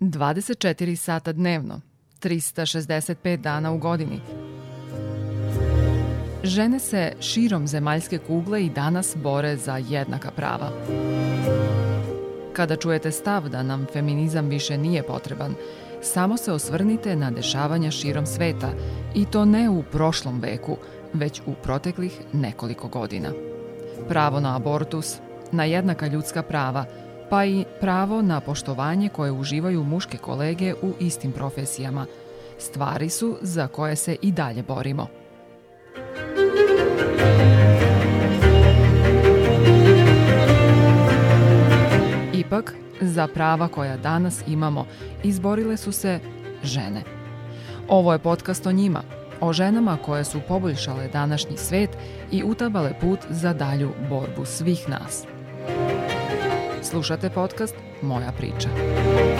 24 sata dnevno, 365 dana u godini. Žene se širom zemaljske kugle i danas bore za jednaka prava. Kada čujete stav da nam feminizam više nije potreban, samo se osvrnite na dešavanja širom sveta i to ne u prošlom veku, već u proteklih nekoliko godina. Pravo na abortus, na jednaka ljudska prava – pa i pravo na poštovanje koje uživaju muške kolege u istim profesijama. Stvari su za koje se i dalje borimo. Ipak, za prava koja danas imamo izborile su se žene. Ovo je podcast o njima, o ženama koje su poboljšale današnji svet i utabale put za dalju borbu svih nas – Slušate podcast Moja priča.